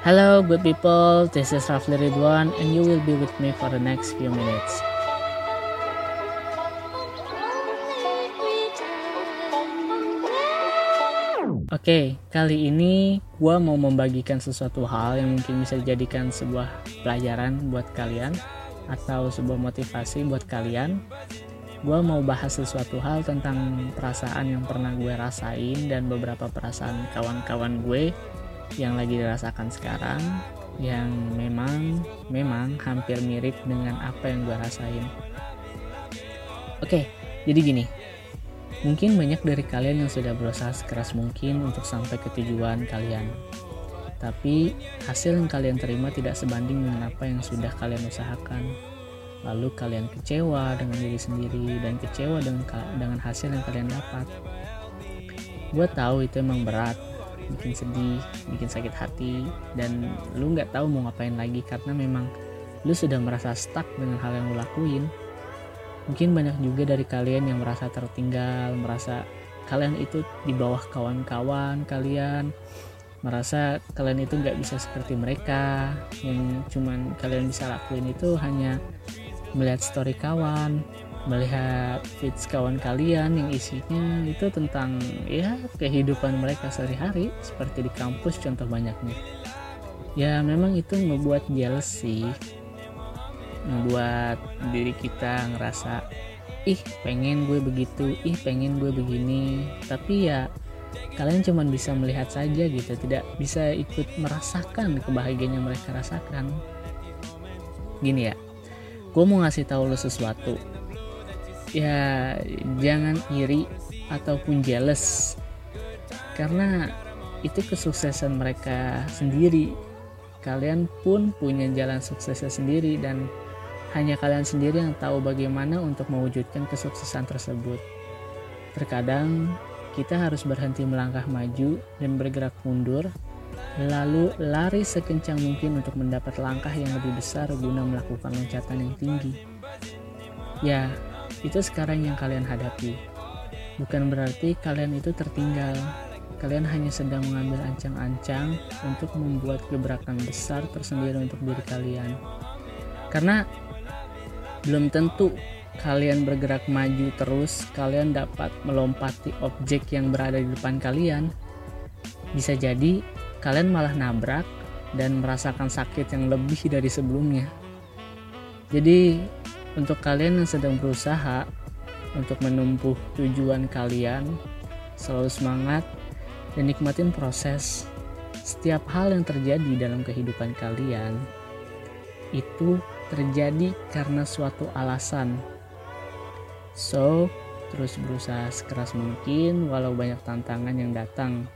Hello, good people. This is Rafli Ridwan, and you will be with me for the next few minutes. Oke, okay, kali ini gue mau membagikan sesuatu hal yang mungkin bisa dijadikan sebuah pelajaran buat kalian atau sebuah motivasi buat kalian. Gue mau bahas sesuatu hal tentang perasaan yang pernah gue rasain dan beberapa perasaan kawan-kawan gue yang lagi dirasakan sekarang yang memang memang hampir mirip dengan apa yang gue rasain. Oke, jadi gini Mungkin banyak dari kalian yang sudah berusaha sekeras mungkin untuk sampai ke tujuan kalian. Tapi hasil yang kalian terima tidak sebanding dengan apa yang sudah kalian usahakan. Lalu kalian kecewa dengan diri sendiri dan kecewa dengan dengan hasil yang kalian dapat. Gue tahu itu emang berat, bikin sedih, bikin sakit hati, dan lu nggak tahu mau ngapain lagi karena memang lu sudah merasa stuck dengan hal yang lu lakuin. Mungkin banyak juga dari kalian yang merasa tertinggal, merasa kalian itu di bawah kawan-kawan kalian, merasa kalian itu nggak bisa seperti mereka, yang cuman kalian bisa lakuin itu hanya melihat story kawan, melihat feeds kawan kalian yang isinya itu tentang ya kehidupan mereka sehari-hari seperti di kampus contoh banyaknya. Ya memang itu membuat jealous sih. Membuat diri kita ngerasa ih pengen gue begitu ih pengen gue begini. Tapi ya kalian cuma bisa melihat saja gitu tidak bisa ikut merasakan kebahagiaan yang mereka rasakan. Gini ya gue mau ngasih tahu lo sesuatu ya jangan iri ataupun jealous karena itu kesuksesan mereka sendiri kalian pun punya jalan suksesnya sendiri dan hanya kalian sendiri yang tahu bagaimana untuk mewujudkan kesuksesan tersebut. Terkadang kita harus berhenti melangkah maju dan bergerak mundur, lalu lari sekencang mungkin untuk mendapat langkah yang lebih besar guna melakukan loncatan yang tinggi. Ya, itu sekarang yang kalian hadapi. Bukan berarti kalian itu tertinggal. Kalian hanya sedang mengambil ancang-ancang untuk membuat gebrakan besar tersendiri untuk diri kalian. Karena belum tentu kalian bergerak maju terus, kalian dapat melompati objek yang berada di depan kalian. Bisa jadi kalian malah nabrak dan merasakan sakit yang lebih dari sebelumnya. Jadi, untuk kalian yang sedang berusaha untuk menumpuh tujuan kalian, selalu semangat dan nikmatin proses. Setiap hal yang terjadi dalam kehidupan kalian itu terjadi karena suatu alasan. So, terus berusaha sekeras mungkin walau banyak tantangan yang datang.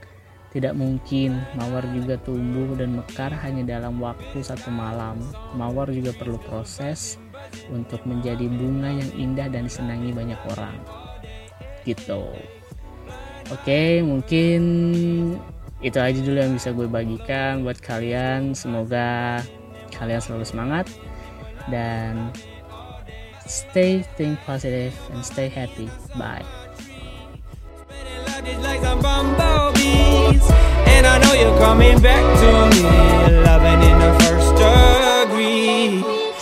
Tidak mungkin mawar juga tumbuh dan mekar hanya dalam waktu satu malam. Mawar juga perlu proses untuk menjadi bunga yang indah dan disenangi banyak orang. Gitu. Oke, mungkin itu aja dulu yang bisa gue bagikan buat kalian. Semoga kalian selalu semangat dan stay think positive and stay happy bye And I know you're coming back to me,